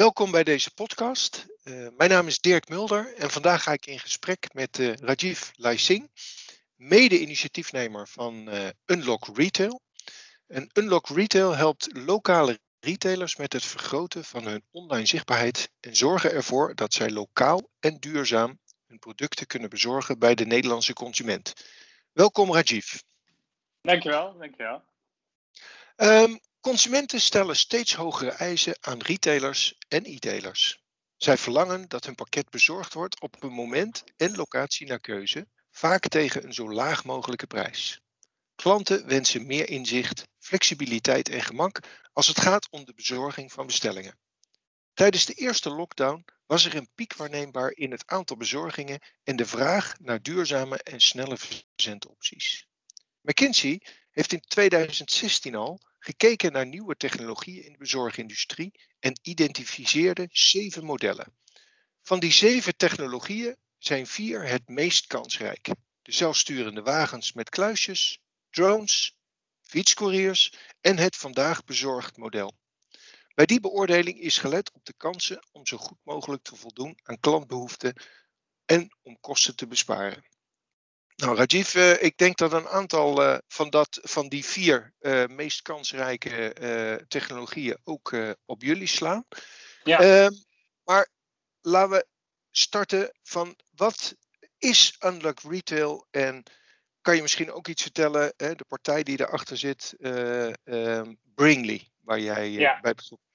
Welkom bij deze podcast. Uh, mijn naam is Dirk Mulder en vandaag ga ik in gesprek met uh, Rajiv Laising, mede-initiatiefnemer van uh, Unlock Retail. En Unlock Retail helpt lokale retailers met het vergroten van hun online zichtbaarheid en zorgen ervoor dat zij lokaal en duurzaam hun producten kunnen bezorgen bij de Nederlandse consument. Welkom Rajiv. Dankjewel, dankjewel. Um, Consumenten stellen steeds hogere eisen aan retailers en e-tailers. Zij verlangen dat hun pakket bezorgd wordt op een moment en locatie naar keuze, vaak tegen een zo laag mogelijke prijs. Klanten wensen meer inzicht, flexibiliteit en gemak als het gaat om de bezorging van bestellingen. Tijdens de eerste lockdown was er een piek waarneembaar in het aantal bezorgingen en de vraag naar duurzame en snelle verzendopties. McKinsey heeft in 2016 al gekeken naar nieuwe technologieën in de bezorgindustrie en identificeerde zeven modellen. Van die zeven technologieën zijn vier het meest kansrijk. De zelfsturende wagens met kluisjes, drones, fietscouriers en het vandaag bezorgd model. Bij die beoordeling is gelet op de kansen om zo goed mogelijk te voldoen aan klantbehoeften en om kosten te besparen. Nou, Rajiv, uh, ik denk dat een aantal uh, van, dat, van die vier uh, meest kansrijke technologieën ook op jullie slaan. Ja. Ehm, maar laten we starten van wat is Unlock Retail en kan je misschien ook iets vertellen, de partij die erachter zit, ehm, Bringly, waar jij ja. bij betrokken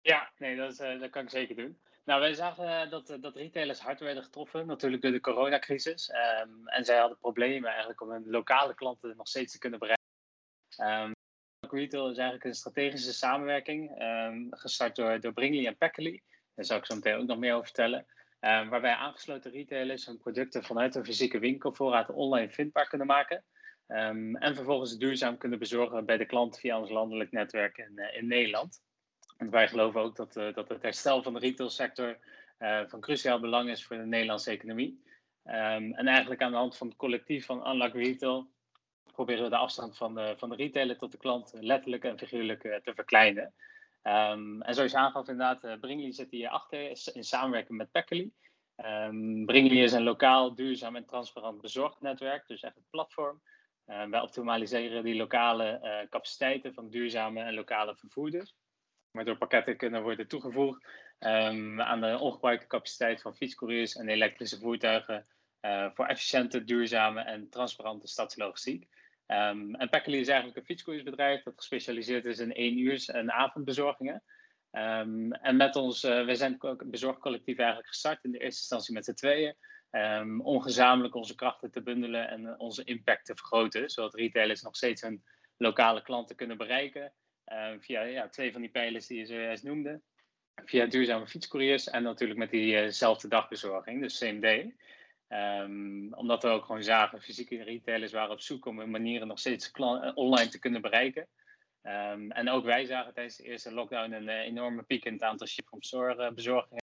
Ja, nee, dat, dat kan ik zeker doen. Nou, wij zagen dat, eh, dat retailers hard werden getroffen, natuurlijk door de coronacrisis. Um, en zij hadden problemen eigenlijk om hun lokale klanten nog steeds te kunnen bereiken. Um, Retail is eigenlijk een strategische samenwerking, um, gestart door, door Bringly en Packly. Daar zal ik zo meteen ook nog meer over vertellen. waarbij aangesloten retailers hun producten vanuit een fysieke winkelvoorraad online vindbaar kunnen maken. en vervolgens duurzaam kunnen bezorgen bij de klant via ons landelijk netwerk in, uh, in Nederland. Wij geloven ook dat, uh, dat het herstel van de retailsector uh, van cruciaal belang is voor de Nederlandse economie. Um, en eigenlijk aan de hand van het collectief van Unlock Retail proberen we de afstand van de, van de retailer tot de klant letterlijk en figuurlijk uh, te verkleinen. Um, en zoals je aangaf, inderdaad, Bringly zit hier achter in samenwerking met Packly. Um, Bringly is een lokaal, duurzaam en transparant bezorgnetwerk, dus echt een platform. Uh, wij optimaliseren die lokale capaciteiten van duurzame en lokale vervoerders waardoor pakketten kunnen worden toegevoegd um, aan de ongebruikte capaciteit van fietscouriers en elektrische voertuigen uh, voor efficiënte, duurzame en transparante stadslogistiek. Um, en Packly is eigenlijk een fietscouriersbedrijf dat gespecialiseerd is in één uur en avondbezorgingen. Um, en met ons, uh, wij zijn een bezorgcollectief eigenlijk gestart in de eerste instantie met z'n tweeën. Om gezamenlijk onze krachten te bundelen en onze impact te vergroten, zodat retailers nog steeds hun lokale klanten kunnen bereiken Ehm, via ja, twee van die pijlers die je zojuist noemde. Via duurzame fietscouriers en natuurlijk met diezelfde uh dagbezorging, dus same day. Um, omdat we ook gewoon zagen, fysieke retailers waren op zoek om manieren nog steeds eh, online te kunnen bereiken. Um, en ook wij zagen tijdens de eerste lockdown een uh, enorme piek in het aantal ship-from-store bezorgingen.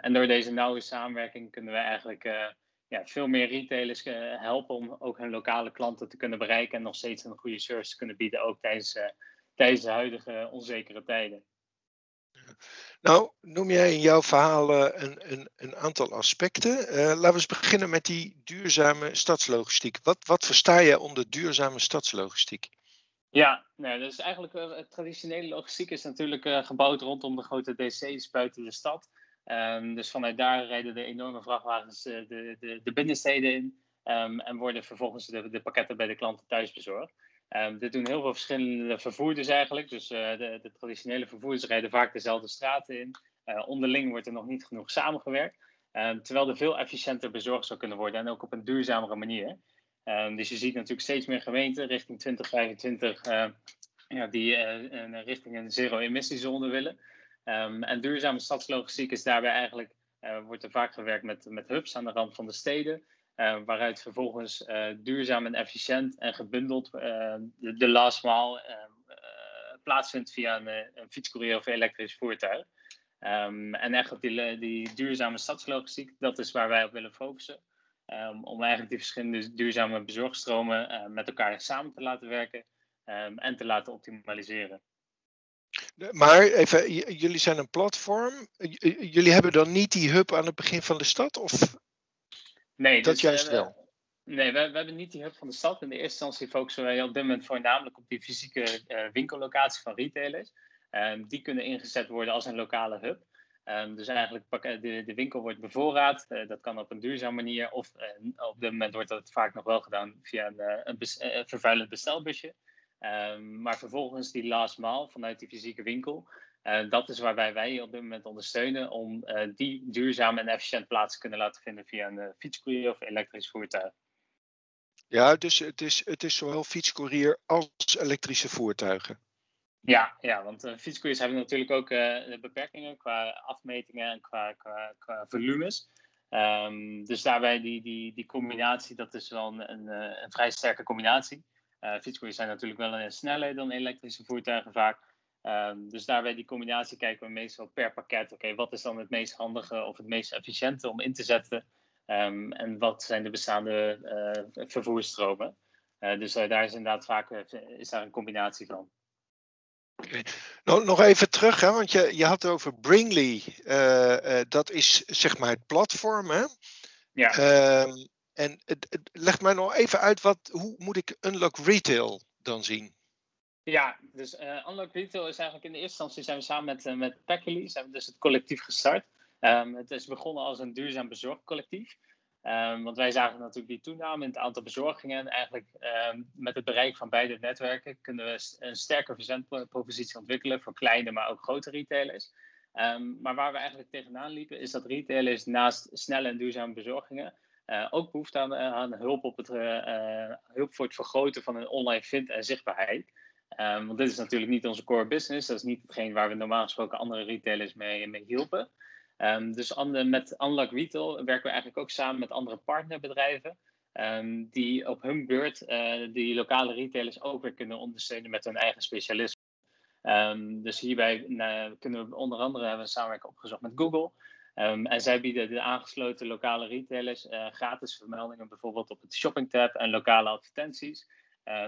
En door deze nauwe samenwerking kunnen we eigenlijk ja, veel meer retailers helpen om ook hun lokale klanten te kunnen bereiken en nog steeds een goede service te kunnen bieden, ook tijdens tijdens de huidige onzekere tijden. Nou, noem jij in jouw verhaal een, een, een aantal aspecten. Uh, laten we eens beginnen met die duurzame stadslogistiek. Wat, wat versta je onder duurzame stadslogistiek? Ja, nou, dus eigenlijk uh, traditionele logistiek is natuurlijk uh, gebouwd rondom de grote DC's buiten de stad. Um, dus vanuit daar rijden de enorme vrachtwagens de, de, de binnensteden in um, en worden vervolgens de, de pakketten bij de klanten thuis bezorgd. Um, dit doen heel veel verschillende vervoerders eigenlijk. Dus uh, de, traditionele vervoerders rijden vaak dezelfde straten in. Uh, onderling wordt er nog niet genoeg samengewerkt. Terwijl er veel efficiënter bezorgd zou kunnen worden en ook op een duurzamere manier. Dus je ziet natuurlijk steeds meer gemeenten richting 2025 uh, ja, die richting een zero-emissiezone willen. En duurzame stadslogistiek is daarbij eigenlijk, wordt er vaak gewerkt met, met hubs aan de rand van de steden. Uh, waaruit vervolgens uh, duurzaam en efficiënt en gebundeld de, de last mile plaatsvindt via een, een fietscourier of elektrisch voertuig. Um, en echt op die, die, duurzame stadslogistiek, dat is waar wij op willen focussen. Um, om eigenlijk die verschillende duurzame bezorgstromen met elkaar samen te laten werken en te laten optimaliseren. Maar even, jullie zijn een platform. jullie hebben dan niet die hub aan het begin van de stad? Of nee, dat dus, juist uh, wel? Nee, we, we, hebben niet die hub van de stad. In de eerste instantie focussen wij op dit moment voornamelijk op die fysieke uh, winkellocatie van retailers. Um, die kunnen ingezet worden als een lokale hub. Um, dus eigenlijk de, de winkel wordt bevoorraad. Uh, dat kan op een duurzame manier. Of uh, op dit moment wordt dat vaak nog wel gedaan via een, een, bes een vervuilend bestelbusje. Um, maar vervolgens die last mile vanuit die fysieke winkel. dat is waarbij wij op dit moment ondersteunen om die duurzaam en efficiënt plaats te kunnen laten vinden via een fietscourier of elektrisch voertuig. Ja, dus het is, het is zowel fietscourier als elektrische voertuigen. Ja, ja want uh, fietscouriers hebben natuurlijk ook uh, beperkingen qua afmetingen en qua, qua, qua volumes. Um, dus daarbij die, die, die combinatie, dat is wel een, een, een vrij sterke combinatie. Uh, zijn natuurlijk wel een sneller dan elektrische voertuigen vaak. Um, dus daarbij die combinatie kijken we meestal per pakket. Oké, okay, wat is dan het meest handige of het meest efficiënte om in te zetten? Um, en wat zijn de bestaande vervoerstromen? dus daar is inderdaad vaak is daar een combinatie van. Okay. Nou, nog even terug, hè, want je, je had het over Bringly. Uh, uh, dat is zeg maar het platform. Hè? Ja. Uh, en leg mij nog even uit, wat, hoe moet ik Unlock Retail dan zien? Ja, dus uh, Unlock Retail is eigenlijk in de eerste instantie zijn we samen met, uh, met Packily, zijn we dus het collectief gestart. Um, het is begonnen als een duurzaam bezorgcollectief. Um, want wij zagen natuurlijk die toename in het aantal bezorgingen. En eigenlijk um, met het bereik van beide netwerken kunnen we een sterke verzendpropositie ontwikkelen voor kleine, maar ook grote retailers. Maar waar we eigenlijk tegenaan liepen, is dat retailers naast snelle en duurzame bezorgingen uh, ook behoefte aan, uh, aan hulp, op het, uh, hulp voor het vergroten van hun online vind en zichtbaarheid. want dit is natuurlijk niet onze core business. Dat is niet hetgeen waar we normaal gesproken andere retailers mee, mee hielpen. Um, dus met Unlock Retail werken we eigenlijk ook samen met andere partnerbedrijven. Um, die op hun beurt die lokale retailers ook weer kunnen ondersteunen met hun eigen specialisme. Dus hierbij kunnen we onder andere hebben we samenwerking opgezocht met Google. En zij bieden de aangesloten lokale retailers uh, gratis vermeldingen bijvoorbeeld op het shopping tab en lokale advertenties.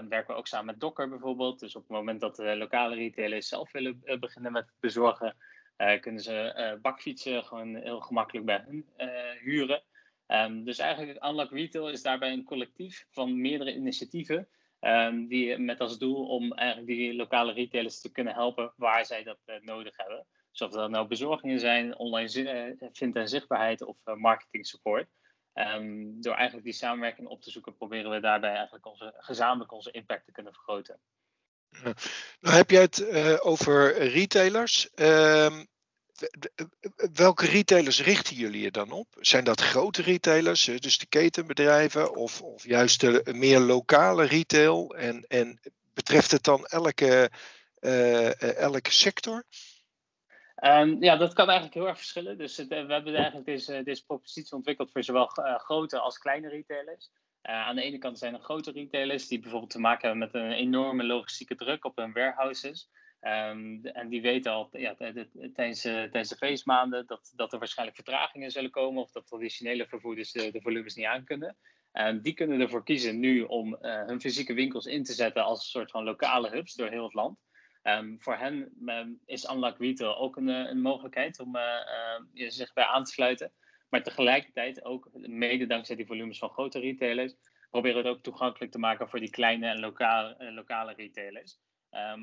werken we ook samen met Docker bijvoorbeeld. Dus op het moment dat de lokale retailers zelf willen beginnen met bezorgen, uh, kunnen ze uh, bakfietsen gewoon heel gemakkelijk bij hun uh, huren. Um, dus eigenlijk Unlock Retail is daarbij een collectief van meerdere initiatieven. Die met als doel om eigenlijk die lokale retailers te kunnen helpen waar zij dat nodig hebben. Dus of dat nou bezorgingen zijn, online vind- en zichtbaarheid of marketing support. Um, door eigenlijk die samenwerking op te zoeken, proberen we daarbij eigenlijk onze, gezamenlijk onze impact te kunnen vergroten. Nou heb je het uh, over retailers. Uh, welke retailers richten jullie je dan op? Zijn dat grote retailers, dus de ketenbedrijven, of, of juist de meer lokale retail? En, en betreft het dan elke, elke sector? Um, ja, dat kan eigenlijk heel erg verschillen. Dus het, we hebben eigenlijk deze, deze propositie ontwikkeld voor zowel grote als kleine retailers. Aan de ene kant zijn er grote retailers die bijvoorbeeld te maken hebben met een enorme logistieke druk op hun warehouses. Um, en die weten al ja, tijdens, de feestmaanden dat, dat er waarschijnlijk vertragingen zullen komen of dat traditionele vervoerders de, de volumes niet aankunnen. En die kunnen ervoor kiezen nu om hun fysieke winkels in te zetten als een soort van lokale hubs door heel het land. Um, voor hen um, is Unlock Retail ook een, een mogelijkheid om uh, zich bij aan te sluiten. Maar tegelijkertijd ook, mede dankzij die volumes van grote retailers, proberen we het ook toegankelijk te maken voor die kleine en lokale, uh, lokale retailers.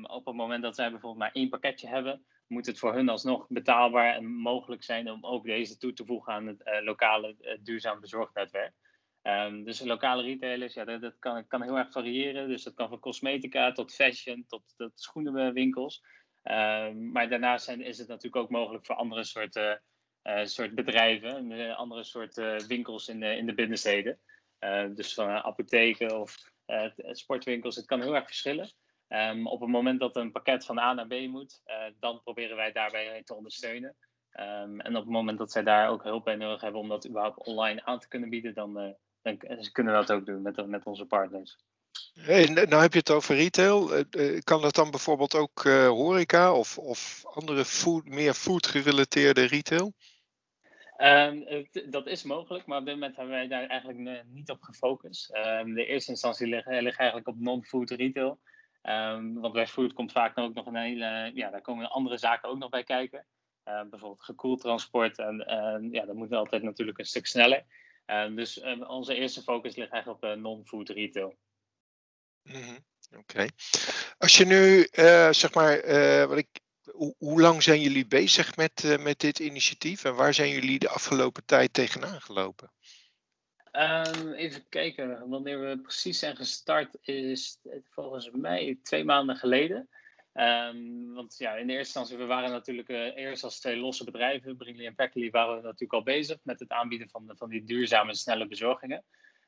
Op het moment dat zij bijvoorbeeld maar één pakketje hebben, moet het voor hun alsnog betaalbaar en mogelijk zijn om ook deze toe te voegen aan het lokale duurzaam bezorgnetwerk. Um, dus lokale retailers, ja, dat, kan, kan, heel erg variëren. Dus dat kan van cosmetica tot fashion tot, tot schoenenwinkels. Um, maar daarnaast zijn, is het natuurlijk ook mogelijk voor andere soorten uh, soort bedrijven, uh, andere soorten winkels in de, in de binnensteden. Uh, dus van apotheken of sportwinkels, het kan heel erg verschillen. Op het moment dat een pakket van A naar B moet, dan proberen wij daarbij te ondersteunen. En op het moment dat zij daar ook hulp bij nodig hebben om dat überhaupt online aan te kunnen bieden, dan, dan kunnen we dat ook doen met, met onze partners. Hey, nou heb je het over retail. Kan dat dan bijvoorbeeld ook uh, horeca of, of andere food, meer food gerelateerde retail? Um, dat is mogelijk, maar op dit moment hebben wij daar eigenlijk niet op gefocust. Um, de eerste instantie ligt, ligt eigenlijk op non-food retail. Um, want bij food komt vaak ook nog een hele, ja, daar komen andere zaken ook nog bij kijken. Uh, bijvoorbeeld gekoeld transport. En ja, dat moet altijd natuurlijk een stuk sneller. Uh, dus onze eerste focus ligt eigenlijk op non-food retail. Mm Oké. Als je nu, zeg maar, wat ik hoe, lang zijn jullie bezig met, met dit initiatief en waar zijn jullie de afgelopen tijd tegenaan gelopen? Um, even kijken, wanneer we precies zijn gestart is volgens mij twee maanden geleden. Um, want ja, in de eerste instantie, we waren natuurlijk uh, eerst als twee losse bedrijven, Brinkley en Packley, waren we natuurlijk al bezig met het aanbieden van, van die duurzame, snelle bezorgingen.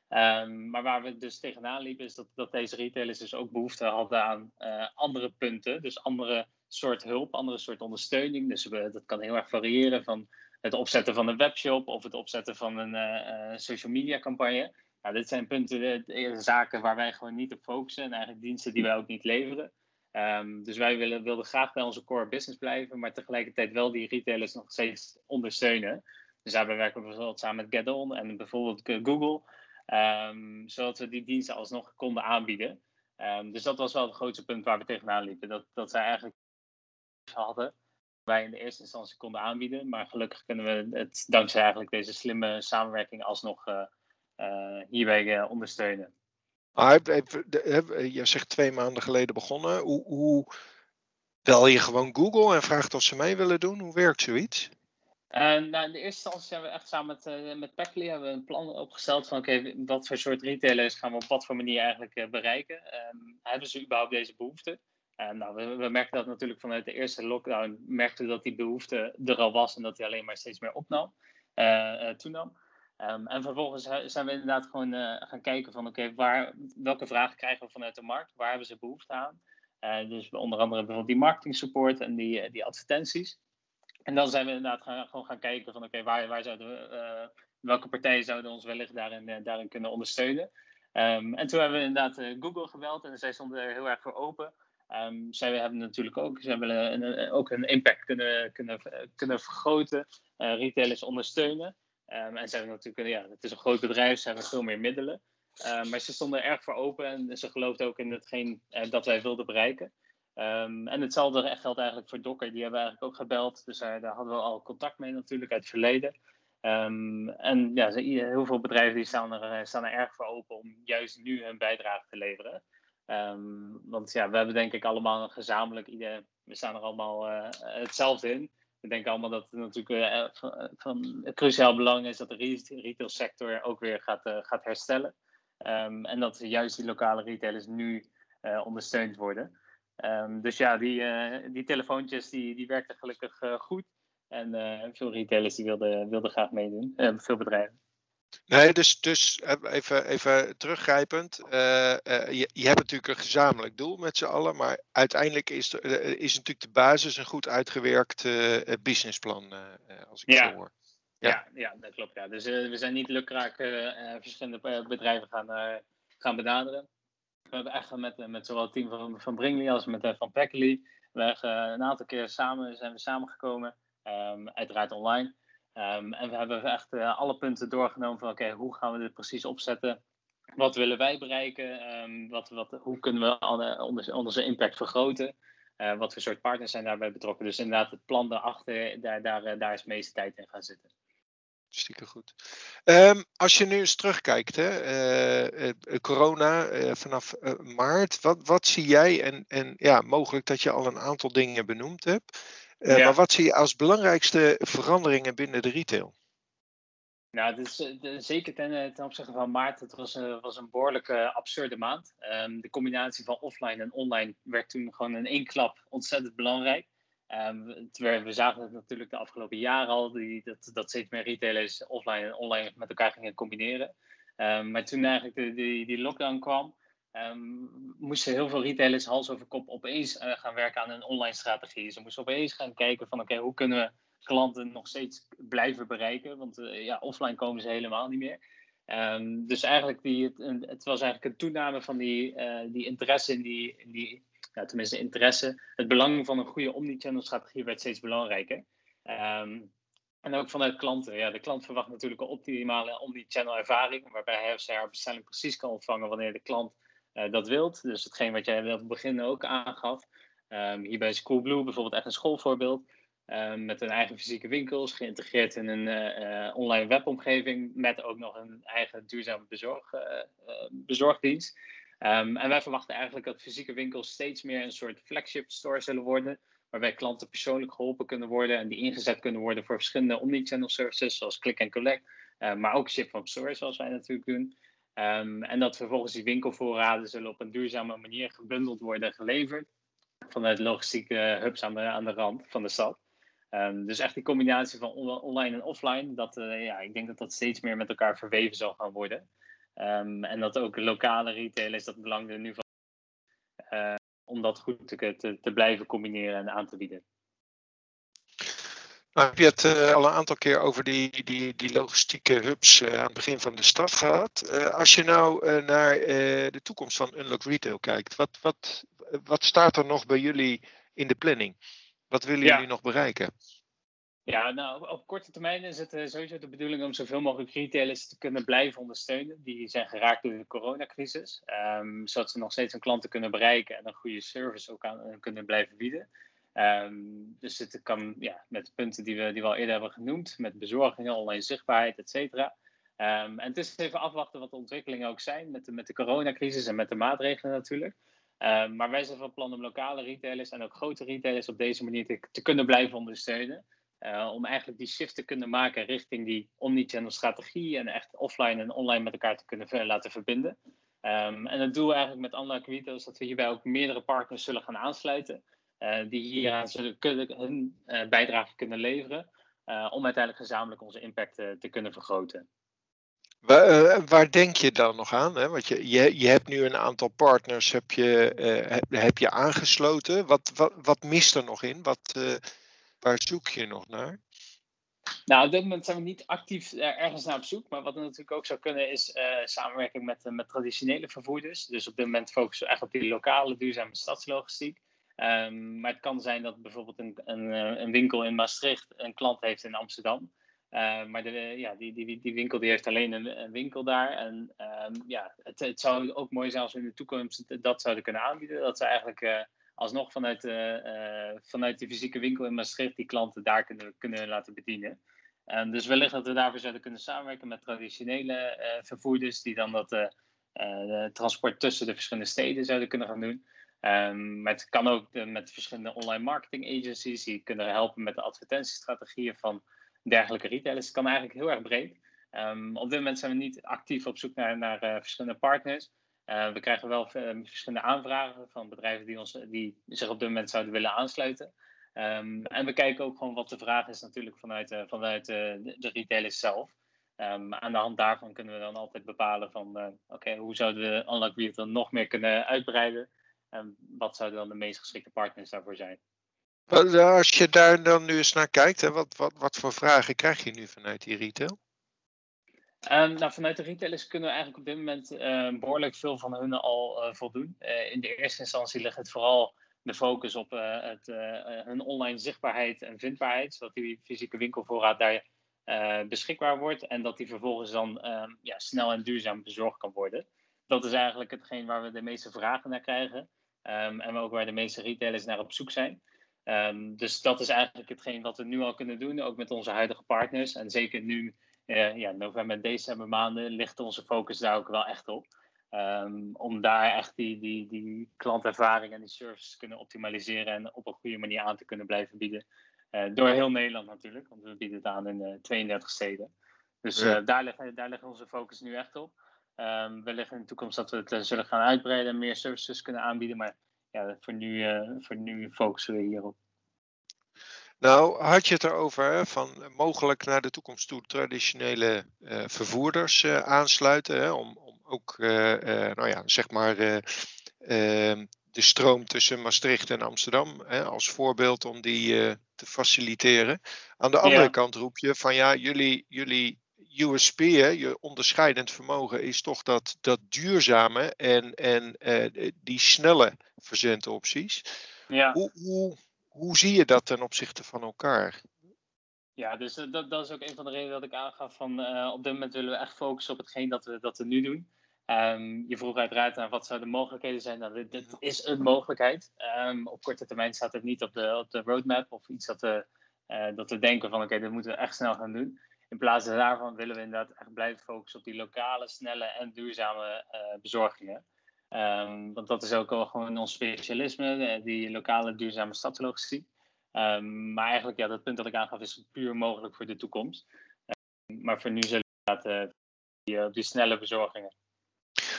Um, maar waar we dus tegenaan liepen, is dat, dat deze retailers dus ook behoefte hadden aan uh, andere punten. Dus andere soort hulp, andere soort ondersteuning. Dus we, dat kan heel erg variëren van het opzetten van een webshop of het opzetten van een uh, social media campagne. Nou, dit zijn punten, zaken waar wij gewoon niet op focussen en eigenlijk diensten die wij ook niet leveren. Um, dus wij willen, wilden graag bij onze core business blijven, maar tegelijkertijd wel die retailers nog steeds ondersteunen. Dus daarbij werken we bijvoorbeeld samen met Get en bijvoorbeeld Google, um, zodat we die diensten alsnog konden aanbieden. Um, dus dat was wel het grootste punt waar we tegenaan liepen. Dat, dat zij eigenlijk hadden. Wij in de eerste instantie konden aanbieden. Maar gelukkig kunnen we het dankzij eigenlijk deze slimme samenwerking alsnog uh, uh, hierbij uh, ondersteunen. Maar je zegt twee maanden geleden begonnen. Hoe, hoe bel je gewoon Google en vraagt of ze mee willen doen? Hoe werkt zoiets? nou, in de eerste instantie hebben we echt samen met, uh, met hebben we een plan opgesteld van oké, wat voor soort retailers gaan we op wat voor manier eigenlijk bereiken. Um, hebben ze überhaupt deze behoefte? Nou, we, we merkten dat natuurlijk vanuit de eerste lockdown, merkten we dat die behoefte er al was en dat die alleen maar steeds meer opnam, toenam. Um, en vervolgens zijn we inderdaad gewoon uh, gaan kijken van oké, welke vragen krijgen we vanuit de markt? Waar hebben ze behoefte aan? Uh, dus onder andere bijvoorbeeld die marketing support en die, die advertenties. En dan zijn we inderdaad gaan, gewoon gaan kijken van oké, waar, waar zouden we, welke partijen zouden ons wellicht daarin, daarin kunnen ondersteunen? Um, en toen hebben we inderdaad Google gebeld en zij stonden er heel erg voor open. Um, zij hebben natuurlijk ook, hebben een, ook een impact kunnen, kunnen, kunnen vergroten, retailers ondersteunen. Um, en ze hebben natuurlijk, ja, het is een groot bedrijf, ze hebben veel meer middelen. Um, maar ze stonden erg voor open en ze geloofden ook in hetgeen uh, dat wij wilden bereiken. Um, en hetzelfde geldt eigenlijk voor Docker, die hebben eigenlijk ook gebeld. Dus uh, daar hadden we al contact mee natuurlijk uit het verleden. En ja, heel veel bedrijven die staan, er, staan er erg voor open om juist nu hun bijdrage te leveren. Want ja, we hebben denk ik allemaal een gezamenlijk idee. We staan er allemaal hetzelfde in. We denken allemaal dat het natuurlijk uh, van, van cruciaal belang is dat de retailsector ook weer gaat, gaat herstellen. Um, en dat juist die lokale retailers nu ondersteund worden. Um, dus ja, die, die telefoontjes die, die werkten gelukkig goed. En veel retailers die wilden, wilden graag meedoen. veel bedrijven. Nee, dus, dus even, even teruggrijpend. Uh, uh, je, je, hebt natuurlijk een gezamenlijk doel met z'n allen, maar uiteindelijk is, er, is natuurlijk de basis een goed uitgewerkt businessplan, als ik ja. zo hoor. Ja. ja, ja, dat klopt. Ja. Dus we zijn niet lukraak verschillende bedrijven gaan, gaan benaderen. We hebben echt met, met zowel het team van, van Bringley als met van Packley. We hebben een aantal keer samen zijn we samengekomen, um, uiteraard online. Um, en we hebben echt uh, alle punten doorgenomen van oké, hoe gaan we dit precies opzetten? Wat willen wij bereiken? Um, wat, wat, hoe kunnen we onze, onze impact vergroten? Uh, wat voor soort partners zijn daarbij betrokken? Dus inderdaad, het plan daarachter, daar, daar, eh, daar is de meeste tijd in gaan zitten. Stiekem goed. Um, als je nu eens terugkijkt, hè, corona vanaf maart, wat, wat zie jij? En, en ja, mogelijk dat je al een aantal dingen benoemd hebt. Uh, ja. Maar wat zie je als belangrijkste veranderingen binnen de retail? Nou, dus, de, zeker ten, eh, ten, opzichte van maart, het was, uh, was een behoorlijk absurde maand. Um, de combinatie van offline en online werd toen gewoon in één klap ontzettend belangrijk. Um, terwijl we zagen het natuurlijk de afgelopen jaren al, die, dat, dat steeds meer retailers offline en online met elkaar gingen combineren. Um, maar toen eigenlijk de, die, die lockdown kwam, um, moesten heel veel retailers hals over kop opeens uh, gaan werken aan een online strategie. Ze moesten opeens gaan kijken van oké, hoe kunnen we klanten nog steeds blijven bereiken? Want uh, ja, offline komen ze helemaal niet meer. Um, dus eigenlijk die, het, was eigenlijk een toename van die, uh, die interesse in die, die tenminste interesse. Het belang van een goede omnichannel strategie werd steeds belangrijker. Um, en ook vanuit klanten. Ja, de klant verwacht natuurlijk een optimale omnichannel ervaring, waarbij hij of zij haar bestelling precies kan ontvangen wanneer de klant dat wilt. Dus hetgeen wat jij op het begin ook aangaf. Um, hier bij Schoolblue bijvoorbeeld echt een schoolvoorbeeld. Um, met een eigen fysieke winkels, geïntegreerd in een uh, online webomgeving. Met ook nog een eigen duurzame bezorg, bezorgdienst. Um, en wij verwachten eigenlijk dat fysieke winkels steeds meer een soort flagship store zullen worden waarbij klanten persoonlijk geholpen kunnen worden en die ingezet kunnen worden voor verschillende omnichannel services, zoals click and collect, maar ook ship from store, zoals wij natuurlijk doen. Um, en dat vervolgens die winkelvoorraden zullen op een duurzame manier gebundeld worden geleverd vanuit logistieke hubs aan de, aan de rand van de stad. Um, dus echt die combinatie van online en offline, dat, uh, ja, ik denk dat dat steeds meer met elkaar verweven zal gaan worden. Um, en dat ook lokale retailers dat belang er nu van. Uh, om dat goed te, te, te, blijven combineren en aan te bieden. Nou, heb je het uh, al een aantal keer over die, die, die logistieke hubs uh, aan het begin van de stad gehad. Uh, als je nou naar de toekomst van Unlock Retail kijkt, wat, wat, wat staat er nog bij jullie in de planning? Wat willen ja. jullie nog bereiken? Ja, nou, op korte termijn is het sowieso de bedoeling om zoveel mogelijk retailers te kunnen blijven ondersteunen. Die zijn geraakt door de coronacrisis. Um, zodat ze nog steeds hun klanten kunnen bereiken en een goede service ook aan kunnen blijven bieden. Um, dus het kan ja, met punten die we, die we al eerder hebben genoemd, met bezorgingen, online zichtbaarheid, et cetera. Um, en het is even afwachten wat de ontwikkelingen ook zijn met de, met de coronacrisis en met de maatregelen natuurlijk. Um, maar wij zijn van plan om lokale retailers en ook grote retailers op deze manier te, te kunnen blijven ondersteunen. Uh, om eigenlijk die shift te kunnen maken richting die omnichannel strategie en echt offline en online met elkaar te kunnen laten verbinden. En het doel eigenlijk met Unlock Retail is dat we hierbij ook meerdere partners zullen gaan aansluiten. Uh, die hieraan zullen kunnen, hun uh, bijdrage kunnen leveren. om uiteindelijk gezamenlijk onze impact te kunnen vergroten. Waar, waar, denk je dan nog aan? Hè? Want je, je, je hebt nu een aantal partners heb je, heb, heb je aangesloten. Wat, wat, wat mist er nog in? Wat, Waar zoek je nog naar? Nou, op dit moment zijn we niet actief ergens naar op zoek. Maar wat er natuurlijk ook zou kunnen is uh, samenwerking met, met traditionele vervoerders. Dus op dit moment focussen we echt op die lokale duurzame stadslogistiek. Um, maar het kan zijn dat bijvoorbeeld een, een, eh, een, winkel in Maastricht een klant heeft in Amsterdam. Uh, maar de, ja, die, die, die winkel die heeft alleen een, winkel daar. En um, ja, het, zou ook mooi zijn als we in de toekomst dat zouden kunnen aanbieden. Dat ze eigenlijk alsnog vanuit, vanuit de fysieke winkel in Maastricht die klanten daar kunnen, kunnen laten bedienen. Dus wellicht dat we daarvoor zouden kunnen samenwerken met traditionele vervoerders die dan dat transport tussen de verschillende steden zouden kunnen gaan doen. Um, het kan ook de, met verschillende online marketing agencies die kunnen helpen met de advertentiestrategieën van dergelijke retailers. Het kan eigenlijk heel erg breed. Um, op dit moment zijn we niet actief op zoek naar, naar verschillende partners. Uh, we krijgen wel uh, verschillende aanvragen van bedrijven die, ons, die zich op dit moment zouden willen aansluiten. En we kijken ook gewoon wat de vraag is natuurlijk vanuit, uh, vanuit de, de retailers zelf. Aan de hand daarvan kunnen we dan altijd bepalen van oké, okay, hoe zouden we Unlock Retail nog meer kunnen uitbreiden? En wat zouden dan de meest geschikte partners daarvoor zijn? Als je daar dan nu eens naar kijkt, hè, wat, wat, wat voor vragen krijg je nu vanuit die retail? Um, nou, vanuit de retailers kunnen we eigenlijk op dit moment uh, behoorlijk veel van hun al uh, voldoen. Uh, in de eerste instantie ligt het vooral de focus op het, hun online zichtbaarheid en vindbaarheid, zodat die fysieke winkelvoorraad daar beschikbaar wordt en dat die vervolgens dan ehm, ja, snel en duurzaam bezorgd kan worden. Dat is eigenlijk hetgeen waar we de meeste vragen naar krijgen um, en ook waar de meeste retailers naar op zoek zijn. dus dat is eigenlijk hetgeen wat we nu al kunnen doen, ook met onze huidige partners. En zeker nu uh, ja, november en december maanden ligt onze focus daar ook wel echt op. Um, om daar echt die, die, die klantervaring en die service te kunnen optimaliseren en op een goede manier aan te kunnen blijven bieden. Uh, door heel Nederland natuurlijk, want we bieden het aan in uh, 32 steden. Dus ja. daar, liggen, daar liggen onze focus nu echt op. Um, wellicht in de toekomst dat we het zullen gaan uitbreiden en meer services kunnen aanbieden. Maar ja, voor, nu, voor nu focussen we hierop. Nou, had je het erover van mogelijk naar de toekomst toe traditionele uh, vervoerders aansluiten, hè, om, om ook, nou ja, zeg maar, ehm, de stroom tussen Maastricht en Amsterdam hè, als voorbeeld om die te faciliteren. Aan de andere ja. kant roep je van ja, jullie, jullie USP, hè, je onderscheidend vermogen, is toch dat, dat duurzame en, en die snelle verzendopties. Ja. Hoe, hoe, hoe zie je dat ten opzichte van elkaar? Ja, dus dat, dat is ook een van de redenen dat ik aangaf van uh, op dit moment willen we echt focussen op hetgeen dat we, dat we nu doen. Um, je vroeg uiteraard naar wat zouden de mogelijkheden zijn. Nou, dit, is een mogelijkheid. Um, op korte termijn staat het niet op de, op de roadmap of iets dat we, uh, dat we denken van oké, okay, dit moeten we echt snel gaan doen. In plaats daarvan willen we inderdaad echt blijven focussen op die lokale, snelle en duurzame uh, bezorgingen. Um, want dat is ook al gewoon ons specialisme, die lokale duurzame stadslogistiek. maar eigenlijk, ja, dat punt dat ik aangaf, is puur mogelijk voor de toekomst. maar voor nu zullen we inderdaad die, die snelle bezorgingen.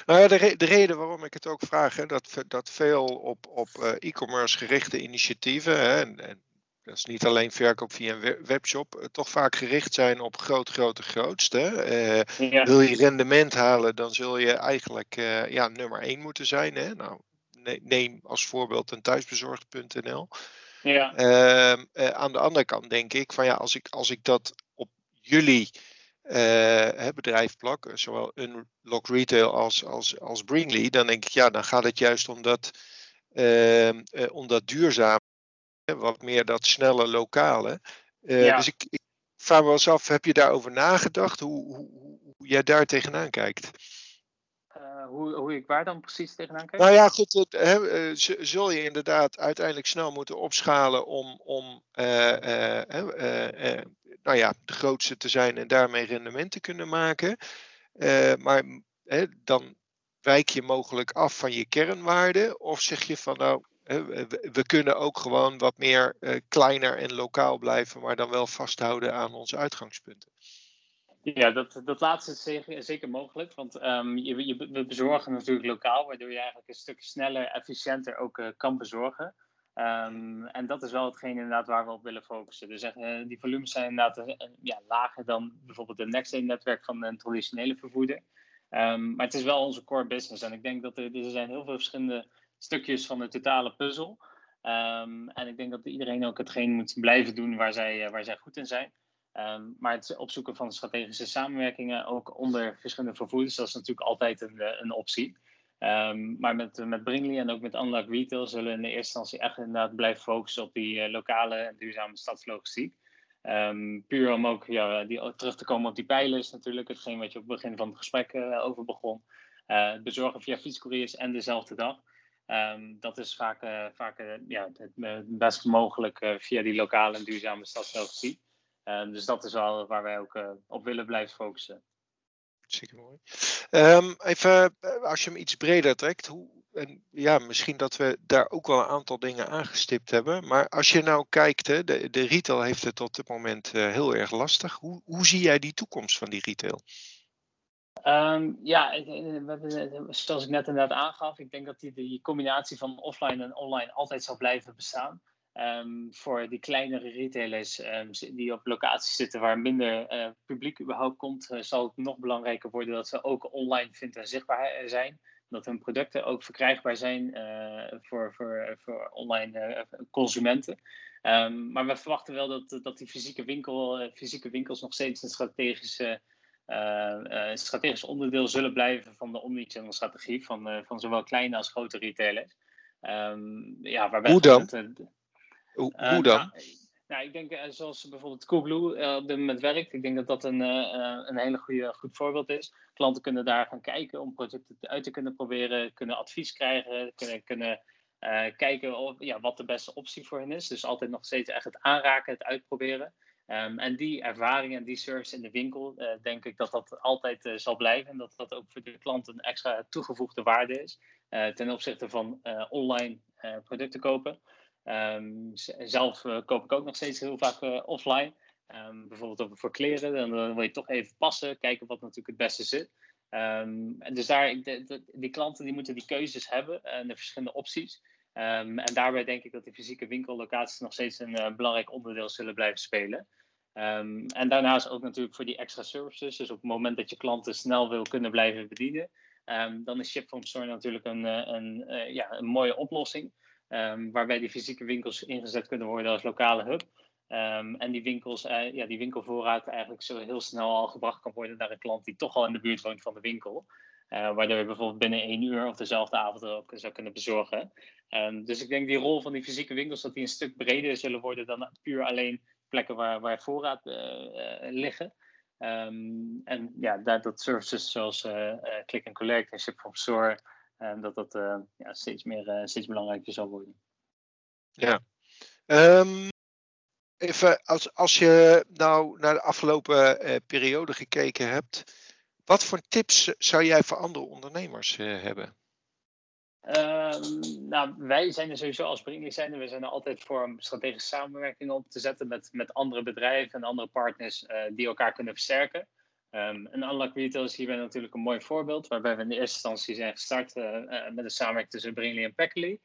Nou ja, de, de, reden waarom ik het ook vraag, hè, dat, dat veel op, op e-commerce gerichte initiatieven, hè, en, dat is niet alleen verkoop via een webshop, uh, toch vaak gericht zijn op groot, grote, grootste. Uh, ja. Wil je rendement halen, dan zul je eigenlijk ja, nummer 1 moeten zijn. Hè? Nou, neem als voorbeeld een thuisbezorgd.nl. Ja. Ehm, aan de andere kant denk ik van ja, als ik, als ik dat op jullie bedrijf plak, zowel Unlock Retail als, als, als Bringley, dan denk ik, ja, dan gaat het juist om dat, uh, om dat duurzame, wat meer dat snelle lokale. Ja. Dus ik, ik, vraag me wel eens af, heb je daarover nagedacht, hoe, hoe, hoe jij daar tegenaan kijkt? hoe, hoe ik waar dan precies tegenaan kijk? Nou ja, goed, het, hè, zul je inderdaad uiteindelijk snel moeten opschalen om, om nou ja, de grootste te zijn en daarmee rendement te kunnen maken. Maar hè, dan wijk je mogelijk af van je kernwaarden. Of zeg je van nou, we, kunnen ook gewoon wat meer uh, kleiner en lokaal blijven, maar dan wel vasthouden aan onze uitgangspunten. Ja, dat, dat laatste is zeker, mogelijk. Want um, je, je, we bezorgen natuurlijk lokaal, waardoor je eigenlijk een stuk sneller, efficiënter ook uh, kan bezorgen. Um, en dat is wel hetgeen inderdaad waar we op willen focussen. Dus uh, die volumes zijn inderdaad ja, lager dan bijvoorbeeld het Next-netwerk van een traditionele vervoerder. Um, maar het is wel onze core business. En ik denk dat er, er zijn heel veel verschillende stukjes van de totale puzzel. Um, en ik denk dat iedereen ook hetgeen moet blijven doen waar zij, uh, waar zij goed in zijn. Um, maar het opzoeken van strategische samenwerkingen ook onder verschillende vervoerders, dat is natuurlijk altijd een, een optie. Um, maar met, met Bringley en ook met Unlock Retail zullen in de eerste instantie echt inderdaad blijven focussen op die uh, lokale duurzame stadslogistiek. Puur om ook ja, die, terug te komen op die pijlers natuurlijk, hetgeen wat je op het begin van het gesprek over begon. Uh, bezorgen via fietscouriers en dezelfde dag. Um, dat is vaak, vaak ja, het best mogelijk via die lokale en duurzame stadslogistiek. dus dat is wel waar wij ook op willen blijven focussen. Zeker mooi. Um, even, eh, als je hem iets breder trekt, hoe, en ja, misschien dat we daar ook wel een aantal dingen aangestipt hebben. Maar als je nou kijkt, hè, de, de retail heeft het tot dit moment heel erg lastig. Hoe, hoe zie jij die toekomst van die retail? Um, ja, zoals ik net inderdaad aangaf, ik denk dat die, combinatie van offline en online altijd zal blijven bestaan. Um, voor die kleinere retailers um, die op locaties zitten waar minder uh, publiek überhaupt komt, zal het nog belangrijker worden dat ze ook online vind en zichtbaar eh, zijn. Dat hun producten ook verkrijgbaar zijn voor, voor, voor online consumenten. Um, maar we verwachten wel dat, dat die fysieke, winkel, fysieke winkels nog steeds een strategische, strategisch onderdeel zullen blijven van de omnichannel strategie van, van zowel kleine als grote retailers. ja, waarbij Hoe dan? Het, hoe, hoe dan? Nou, nou, ik denk zoals bijvoorbeeld Coolblue op dit moment werkt. Ik denk dat dat een, een hele goede, goed voorbeeld is. Klanten kunnen daar gaan kijken om producten uit te kunnen proberen, kunnen advies krijgen, kunnen, kunnen kijken of, ja, wat de beste optie voor hen is. Dus altijd nog steeds echt het aanraken, het uitproberen. Um, en die ervaring en die service in de winkel, denk ik dat dat altijd zal blijven. En dat dat ook voor de klant een extra toegevoegde waarde is ten opzichte van online producten kopen. Um, zelf koop ik ook nog steeds heel vaak offline. Um, bijvoorbeeld voor kleren, dan, wil je toch even passen, kijken wat natuurlijk het beste zit. En dus daar, de, die klanten die moeten die keuzes hebben en de verschillende opties. En daarbij denk ik dat de fysieke winkellocaties nog steeds een uh, belangrijk onderdeel zullen blijven spelen. en daarnaast ook natuurlijk voor die extra services. Dus op het moment dat je klanten snel wil kunnen blijven bedienen, dan is Ship from Store natuurlijk een, een, ja, een mooie oplossing. Waarbij die fysieke winkels ingezet kunnen worden als lokale hub. En die, winkels, uh, ja, die winkelvoorraad eigenlijk zo heel snel al gebracht kan worden naar een klant die toch al in de buurt woont van de winkel. Uh, waardoor je bijvoorbeeld binnen één uur of dezelfde avond ook zou kunnen bezorgen. Um, dus ik denk die rol van die fysieke winkels dat die een stuk breder zullen worden dan puur alleen plekken waar, waar voorraad uh, liggen. Ehm, en ja, dat, dat services zoals click and collect en ship from store, dat dat ja, steeds, meer, steeds belangrijker zal worden. Ja. Even, als, als je nou naar de afgelopen periode gekeken hebt, wat voor tips zou jij voor andere ondernemers hebben? Um, nou, wij zijn er sowieso als Brinkley zijn we zijn er altijd voor om strategische samenwerking op te zetten met, met andere bedrijven en andere partners uh, die elkaar kunnen versterken. Um, en Unlock Retail is hierbij natuurlijk een mooi voorbeeld, waarbij we in de eerste instantie zijn gestart uh, met een samenwerking tussen Brinkley en Packley.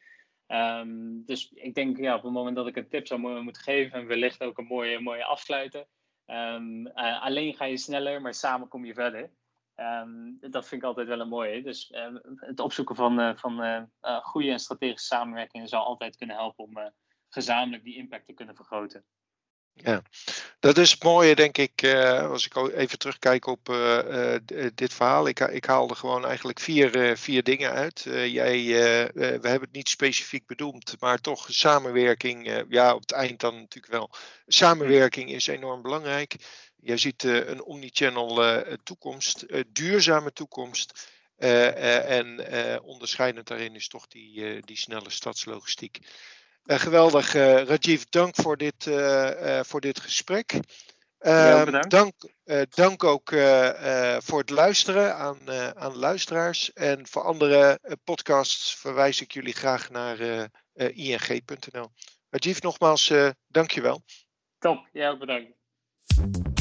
Um, dus ik denk ja, op het moment dat ik een tip zou moeten geven en wellicht ook een mooie, mooie afsluiten. alleen ga je sneller, maar samen kom je verder. Um, dat vind ik altijd wel een mooie. Dus uh, het opzoeken van, uh, van uh, goede en strategische samenwerkingen zal altijd kunnen helpen om gezamenlijk die impact te kunnen vergroten. Ja, dat is het mooie, denk ik, als ik even terugkijk op dit verhaal. Ik, ik haalde gewoon eigenlijk vier, vier dingen uit. jij, we hebben het niet specifiek bedoeld, maar toch samenwerking, ja, op het eind dan natuurlijk wel. Samenwerking is enorm belangrijk. Jij ziet uh, een omnichannel uh, toekomst, uh, duurzame toekomst. en onderscheidend daarin is toch die, die snelle stadslogistiek. geweldig, Rajiv, dank voor dit, voor dit gesprek. Ehm, dank, dank ook voor het luisteren aan, aan luisteraars. En voor andere podcasts verwijs ik jullie graag naar ing.nl. Rajiv, nogmaals, dankjewel. Top, jij ook bedankt.